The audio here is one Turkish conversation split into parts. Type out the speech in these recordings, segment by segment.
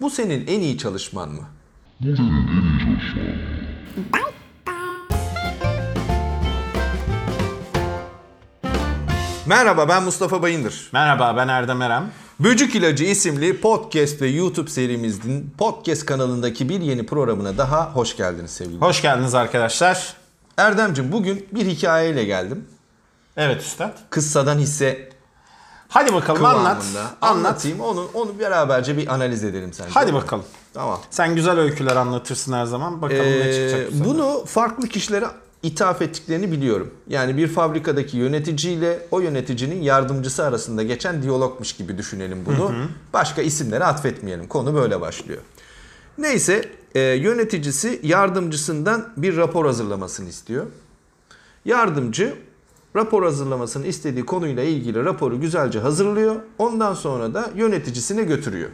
Bu senin en iyi çalışman mı? Merhaba ben Mustafa Bayındır. Merhaba ben Erdem Erem. Böcük İlacı isimli podcast ve YouTube serimizin podcast kanalındaki bir yeni programına daha hoş geldiniz sevgili. Hoş geldiniz arkadaşlar. Erdemciğim bugün bir hikayeyle geldim. Evet üstad. Kıssadan hisse Hadi bakalım anlat. kıvamında. Anlat. Anlatayım onu onu beraberce bir analiz edelim sence. Hadi bakalım. Tamam. Sen güzel öyküler anlatırsın her zaman. Bakalım ne Ee, çıkacak bu sefer. bunu farklı kişilere ithaf ettiklerini biliyorum. Yani bir fabrikadaki yöneticiyle o yöneticinin yardımcısı arasında geçen diyalogmuş gibi düşünelim bunu. Başka isimlere atfetmeyelim. Konu böyle başlıyor. Neyse e, yöneticisi yardımcısından bir rapor hazırlamasını istiyor. Yardımcı rapor hazırlamasını istediği konuyla ilgili raporu güzelce hazırlıyor. Ondan sonra da yöneticisine götürüyor.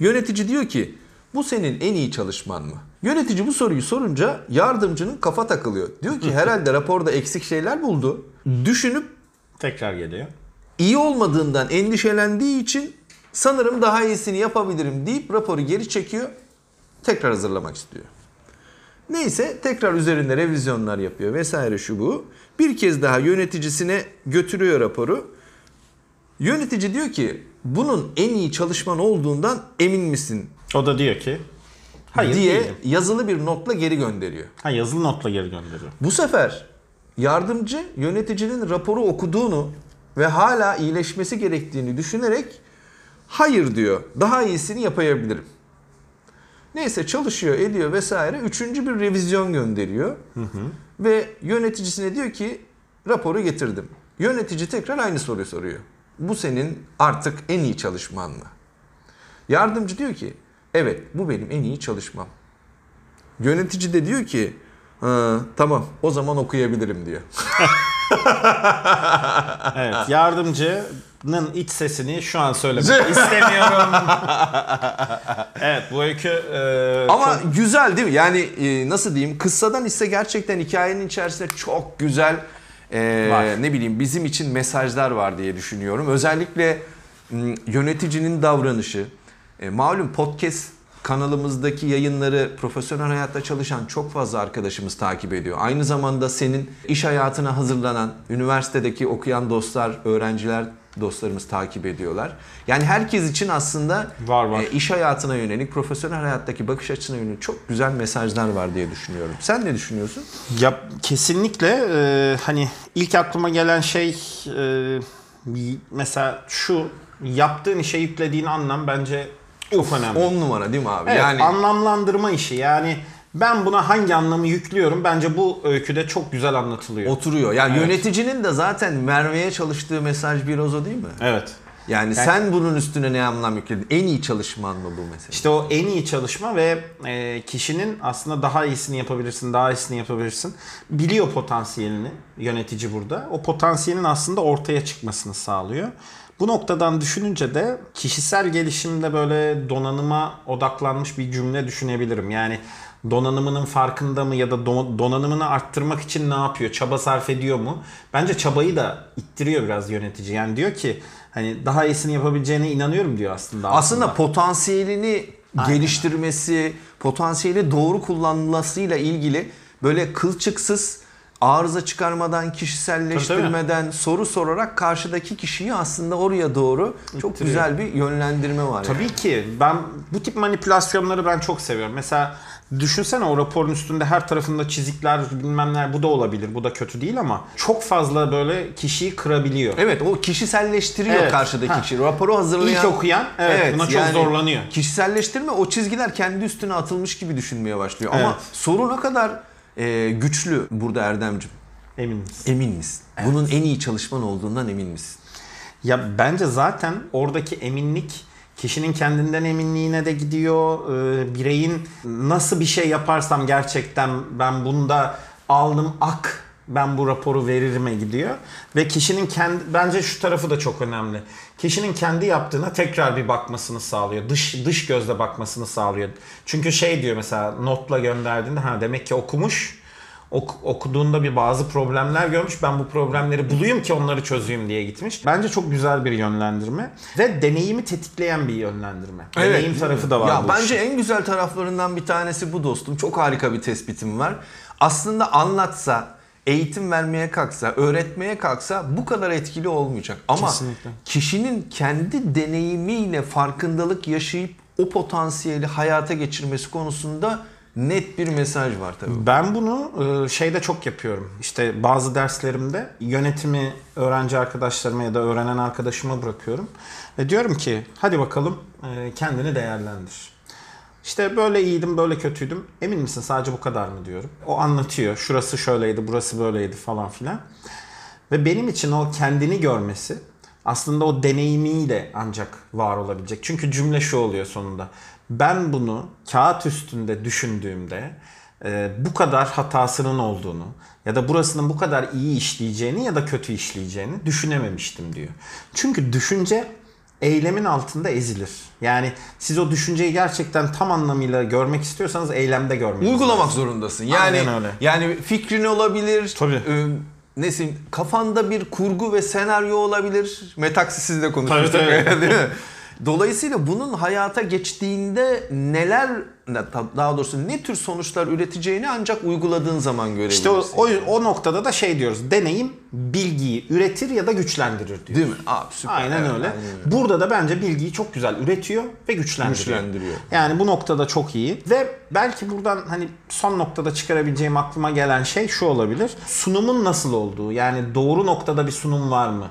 Yönetici diyor ki bu senin en iyi çalışman mı? Yönetici bu soruyu sorunca yardımcının kafa takılıyor. Diyor ki herhalde raporda eksik şeyler buldu. Düşünüp Tekrar geliyor. iyi olmadığından endişelendiği için sanırım daha iyisini yapabilirim deyip raporu geri çekiyor. Tekrar hazırlamak istiyor. Neyse tekrar üzerinde revizyonlar yapıyor vesaire şu bu. Bir kez daha yöneticisine götürüyor raporu. Yönetici diyor ki bunun en iyi çalışman olduğundan emin misin O da diyor ki hayır diye değilim. yazılı bir notla geri gönderiyor. Ha, yazılı notla geri gönderiyor. Bu sefer yardımcı yöneticinin raporu okuduğunu ve hala iyileşmesi gerektiğini düşünerek hayır diyor. Daha iyisini yapabilirim. Neyse çalışıyor, ediyor vesaire. Üçüncü bir revizyon gönderiyor. Ve yöneticisine diyor ki raporu getirdim. Yönetici tekrar aynı soruyu soruyor. Bu senin artık en iyi çalışman mı? Yardımcı diyor ki evet bu benim en iyi çalışmam. Yönetici de diyor ki "Ha, tamam o zaman okuyabilirim diyor. Evet yardımcının iç sesini şu an söylemek istemiyorum. evet bu öykü e, Ama çok- güzel değil mi? Yani e, nasıl diyeyim? Kıssadan ise gerçekten hikayenin içerisinde çok güzel e, Var. ne bileyim bizim için mesajlar var diye düşünüyorum. Özellikle yöneticinin davranışı. E, malum podcast kanalımızdaki yayınları profesyonel hayatta çalışan çok fazla arkadaşımız takip ediyor. Aynı zamanda senin iş hayatına hazırlanan, üniversitedeki okuyan dostlar, öğrenciler dostlarımız takip ediyorlar. Yani herkes için aslında Var, var. e, iş hayatına yönelik, profesyonel hayattaki bakış açısına yönelik çok güzel mesajlar var diye düşünüyorum. Sen ne düşünüyorsun? Ya kesinlikle e, hani ilk aklıma gelen şey e, mesela şu yaptığın işe yüklediğin anlam bence çok önemli. 10 numara değil mi abi? Evet, yani anlamlandırma işi yani ben buna hangi anlamı yüklüyorum bence bu öyküde çok güzel anlatılıyor. oturuyor. Yani Evet. yöneticinin de zaten vermeye çalıştığı mesaj biraz o değil mi? Evet. Yani, sen bunun üstüne ne anlam yükledin? En iyi çalışman mı bu mesela? İşte o en iyi çalışma ve e, kişinin aslında daha iyisini yapabilirsin, daha iyisini yapabilirsin. Biliyor potansiyelini yönetici burada. O potansiyelin aslında ortaya çıkmasını sağlıyor. Bu noktadan düşününce de kişisel gelişimde böyle donanıma odaklanmış bir cümle düşünebilirim. Yani donanımının farkında mı ya da do- donanımını arttırmak için ne yapıyor? Çaba sarf ediyor mu? Bence çabayı da ittiriyor biraz yönetici. Yani diyor ki hani daha iyisini yapabileceğine inanıyorum diyor aslında. Aslında potansiyelini geliştirmesi, potansiyeli doğru kullanılmasıyla ilgili böyle kılçıksız arıza çıkarmadan, kişiselleştirmeden, soru sorarak karşıdaki kişiyi aslında oraya doğru çok İttiriyor. güzel bir yönlendirme var. yani. Tabii ki. Ben bu tip manipülasyonları ben çok seviyorum. Mesela düşünsene o raporun üstünde her tarafında çizikler bilmem neler bu da olabilir. Bu da kötü değil ama çok fazla böyle kişiyi kırabiliyor. Evet o kişiselleştiriyor Evet, karşıdaki ha. kişi. Raporu hazırlayan... İlk okuyan, evet, buna çok zorlanıyor. Kişiselleştirme o çizgiler kendi üstüne atılmış gibi düşünmeye başlıyor. Ama Evet. soru ne kadar e, güçlü burada Erdemciğim. Emin misin? Emin misin? Bunun en iyi çalışman olduğundan emin misin? Ya bence zaten oradaki eminlik kişinin kendinden eminliğine de gidiyor. Ee, bireyin nasıl bir şey yaparsam gerçekten ben bunda alnım ak ben bu raporu veririme gidiyor. Ve kişinin kendi bence şu tarafı da çok önemli. Kişinin kendi yaptığına tekrar bir bakmasını sağlıyor. Dış dış gözle bakmasını sağlıyor. Çünkü şey diyor mesela notla gönderdiğinde ha demek ki okumuş. Ok- okuduğunda bir bazı problemler görmüş. Ben bu problemleri bulayım ki onları çözeyim diye gitmiş. Bence çok güzel bir yönlendirme ve deneyimi tetikleyen bir yönlendirme. Deneyim tarafı da var Ya bu bence işin. en güzel taraflarından bir tanesi bu dostum. Çok harika bir tespitim var. Aslında anlatsa, eğitim vermeye kalksa, öğretmeye kalksa bu kadar etkili olmayacak. Ama Kesinlikle. kişinin kendi deneyimiyle farkındalık yaşayıp o potansiyeli hayata geçirmesi konusunda net bir mesaj var tabii. Ben bunu e, şeyde çok yapıyorum. İşte bazı derslerimde yönetimi öğrenci arkadaşlarıma ya da öğrenen arkadaşıma bırakıyorum. Ve diyorum ki hadi bakalım e, kendini değerlendir. İşte böyle iyiydim, böyle kötüydüm. Emin misin sadece bu kadar mı diyorum. O anlatıyor. Şurası şöyleydi, burası böyleydi falan filan. Ve benim için o kendini görmesi aslında o deneyimiyle ancak var olabilecek. Çünkü cümle şu oluyor sonunda. Ben bunu kağıt üstünde düşündüğümde e, bu kadar hatasının olduğunu ya da burasının bu kadar iyi işleyeceğini ya da kötü işleyeceğini düşünememiştim diyor. Çünkü düşünce eylemin altında ezilir. Yani siz o düşünceyi gerçekten tam anlamıyla görmek istiyorsanız eylemde görmeniz Uygulamak lazım. zorundasın. Yani Aynen öyle. yani fikrin olabilir. Tabii. e, nesin kafanda bir kurgu ve senaryo olabilir. Metaksi siz de konuşmuştuk Tabii, tabii. değil mi? Dolayısıyla bunun hayata geçtiğinde neler daha doğrusu ne tür sonuçlar üreteceğini ancak uyguladığın zaman görebilirsin. İşte o, o, o noktada da şey diyoruz. Deneyim bilgiyi üretir ya da güçlendirir diyor. Değil mi? Abi süper. Aynen Evet, öyle. aynen öyle. Burada da bence bilgiyi çok güzel üretiyor ve güçlendiriyor. Güçlendiriyor. Yani bu noktada çok iyi ve belki buradan hani son noktada çıkarabileceğim aklıma gelen şey şu olabilir. Sunumun nasıl olduğu yani doğru noktada bir sunum var mı?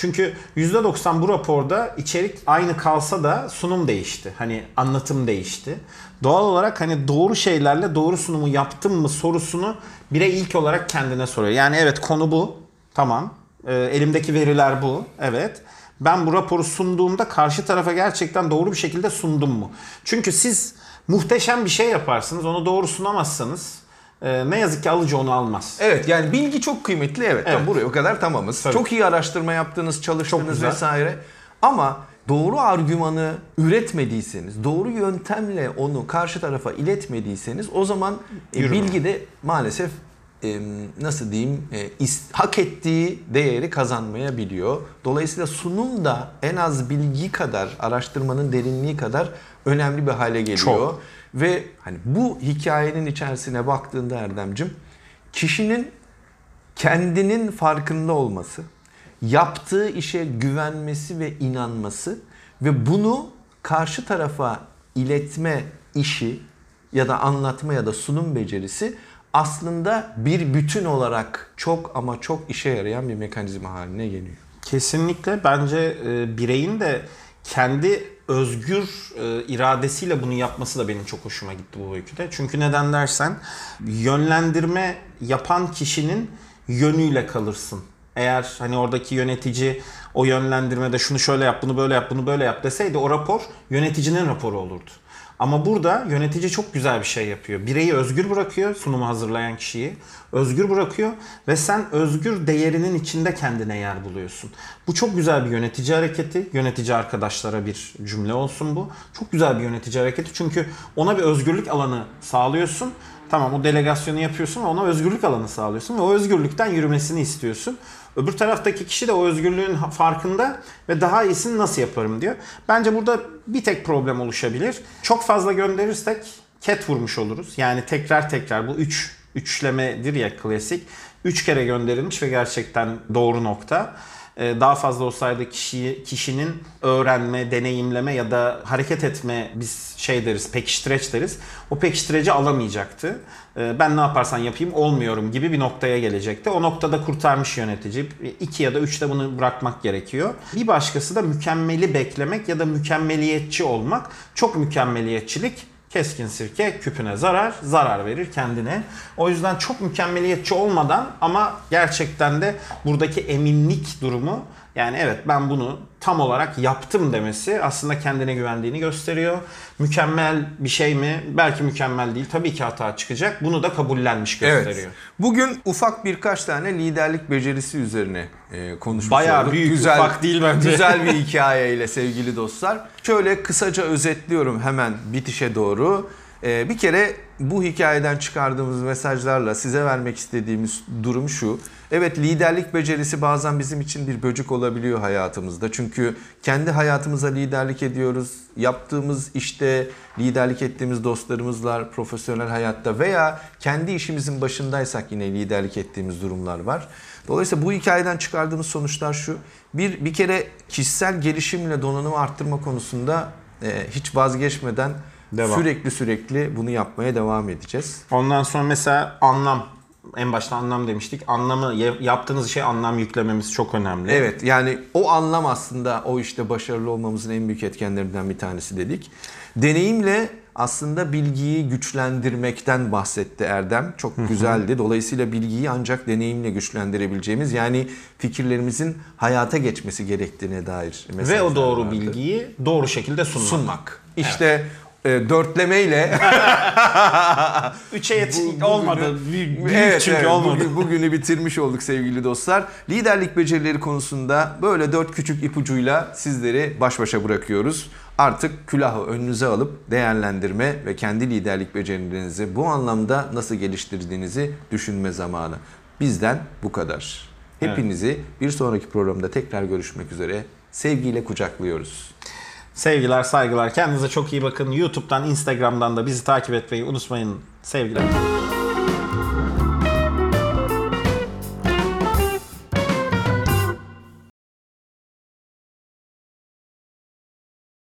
Çünkü %90 bu raporda içerik aynı kalsa da sunum değişti. Hani anlatım değişti. Doğal olarak hani doğru şeylerle doğru sunumu yaptım mı sorusunu birey ilk olarak kendine soruyor. Yani evet konu bu. Tamam. Ee, elimdeki veriler bu. Evet. Ben bu raporu sunduğumda karşı tarafa gerçekten doğru bir şekilde sundum mu? Çünkü siz muhteşem bir şey yaparsınız. Onu doğru sunamazsanız e, ne yazık ki alıcı onu almaz. Evet yani bilgi çok kıymetli evet. Evet. Tam buraya kadar tamamız. Tabii. Çok iyi araştırma yaptınız, çalıştınız vesaire. Ama doğru argümanı üretmediyseniz, doğru yöntemle onu karşı tarafa iletmediyseniz o zaman e, bilgi de maalesef e, nasıl diyeyim e, is- hak ettiği değeri kazanmayabiliyor. Dolayısıyla sunum da en az bilgi kadar, araştırmanın derinliği kadar önemli bir hale geliyor. Çok. Ve hani bu hikayenin içerisine baktığında Erdemcim kişinin kendinin farkında olması, yaptığı işe güvenmesi ve inanması ve bunu karşı tarafa iletme işi ya da anlatma ya da sunum becerisi aslında bir bütün olarak çok ama çok işe yarayan bir mekanizma haline geliyor. Kesinlikle bence e, bireyin de kendi özgür e, iradesiyle bunu yapması da benim çok hoşuma gitti bu öyküde. Çünkü neden dersen yönlendirme yapan kişinin yönüyle kalırsın. Eğer hani oradaki yönetici o yönlendirmede şunu şöyle yap, bunu böyle yap, bunu böyle yap deseydi o rapor yöneticinin raporu olurdu. Ama burada yönetici çok güzel bir şey yapıyor. Bireyi özgür bırakıyor, sunumu hazırlayan kişiyi. Özgür bırakıyor ve sen özgür değerinin içinde kendine yer buluyorsun. Bu çok güzel bir yönetici hareketi. Yönetici arkadaşlara bir cümle olsun bu. Çok güzel bir yönetici hareketi çünkü ona bir özgürlük alanı sağlıyorsun. Tamam o delegasyonu yapıyorsun ve ona özgürlük alanı sağlıyorsun ve o özgürlükten yürümesini istiyorsun. Öbür taraftaki kişi de o özgürlüğün farkında ve daha iyisini nasıl yaparım diyor. Bence burada bir tek problem oluşabilir. Çok fazla gönderirsek ket vurmuş oluruz. Yani tekrar tekrar bu üç üçlemedir ya klasik. Üç kere gönderilmiş ve gerçekten doğru nokta. Ee, Daha fazla olsaydı kişiyi, kişinin öğrenme, deneyimleme ya da hareket etme biz şey deriz, pekiştireç deriz. O pekiştireci alamayacaktı. Ee, Ben ne yaparsan yapayım olmuyorum gibi bir noktaya gelecekti. O noktada kurtarmış yönetici. İki ya da üçte bunu bırakmak gerekiyor. Bir başkası da mükemmeli beklemek ya da mükemmeliyetçi olmak. Çok mükemmeliyetçilik Keskin sirke küpüne zarar, zarar verir kendine. O yüzden çok mükemmeliyetçi olmadan ama gerçekten de buradaki eminlik durumu yani evet ben bunu tam olarak yaptım demesi aslında kendine güvendiğini gösteriyor. Mükemmel bir şey mi? Belki mükemmel değil. Tabii ki hata çıkacak. Bunu da kabullenmiş gösteriyor. Evet. Bugün ufak birkaç tane liderlik becerisi üzerine e, konuşmuş Bayağı olduk. büyük, ufak değil bence. Güzel bir hikayeyle sevgili dostlar. Şöyle kısaca özetliyorum hemen bitişe doğru. Ee, bir kere bu hikayeden çıkardığımız mesajlarla size vermek istediğimiz durum şu. Evet liderlik becerisi bazen bizim için bir böcük olabiliyor hayatımızda. Çünkü kendi hayatımıza liderlik ediyoruz. Yaptığımız işte liderlik ettiğimiz dostlarımızla profesyonel hayatta veya kendi işimizin başındaysak yine liderlik ettiğimiz durumlar var. Dolayısıyla bu hikayeden çıkardığımız sonuçlar şu. Bir, bir kere kişisel gelişimle donanımı arttırma konusunda e, hiç vazgeçmeden Devam. sürekli sürekli bunu yapmaya devam edeceğiz. Ondan sonra mesela anlam. En başta anlam demiştik. Anlamı yaptığınız şey anlam yüklememiz çok önemli. Evet yani o anlam aslında o işte başarılı olmamızın en büyük etkenlerinden bir tanesi dedik. Deneyimle aslında bilgiyi güçlendirmekten bahsetti Erdem. Çok güzeldi. Dolayısıyla bilgiyi ancak deneyimle güçlendirebileceğimiz yani fikirlerimizin hayata geçmesi gerektiğine dair Ve mesajlar o doğru vardı. bilgiyi doğru şekilde sunmak. sunmak. İşte e, dörtlemeyle Üçe yet Bu- olmadı. Büyük, Evet, çünkü evet. olmadı. Bugün, bugünü bitirmiş olduk sevgili dostlar. Liderlik becerileri konusunda böyle dört küçük ipucuyla sizleri baş başa bırakıyoruz. Artık külahı önünüze alıp değerlendirme ve kendi liderlik becerilerinizi bu anlamda nasıl geliştirdiğinizi düşünme zamanı. Bizden bu kadar. Hepinizi bir sonraki programda tekrar görüşmek üzere. Sevgiyle kucaklıyoruz. Sevgiler, saygılar. Kendinize çok iyi bakın. YouTube'dan, Instagram'dan da bizi takip etmeyi unutmayın. Sevgiler.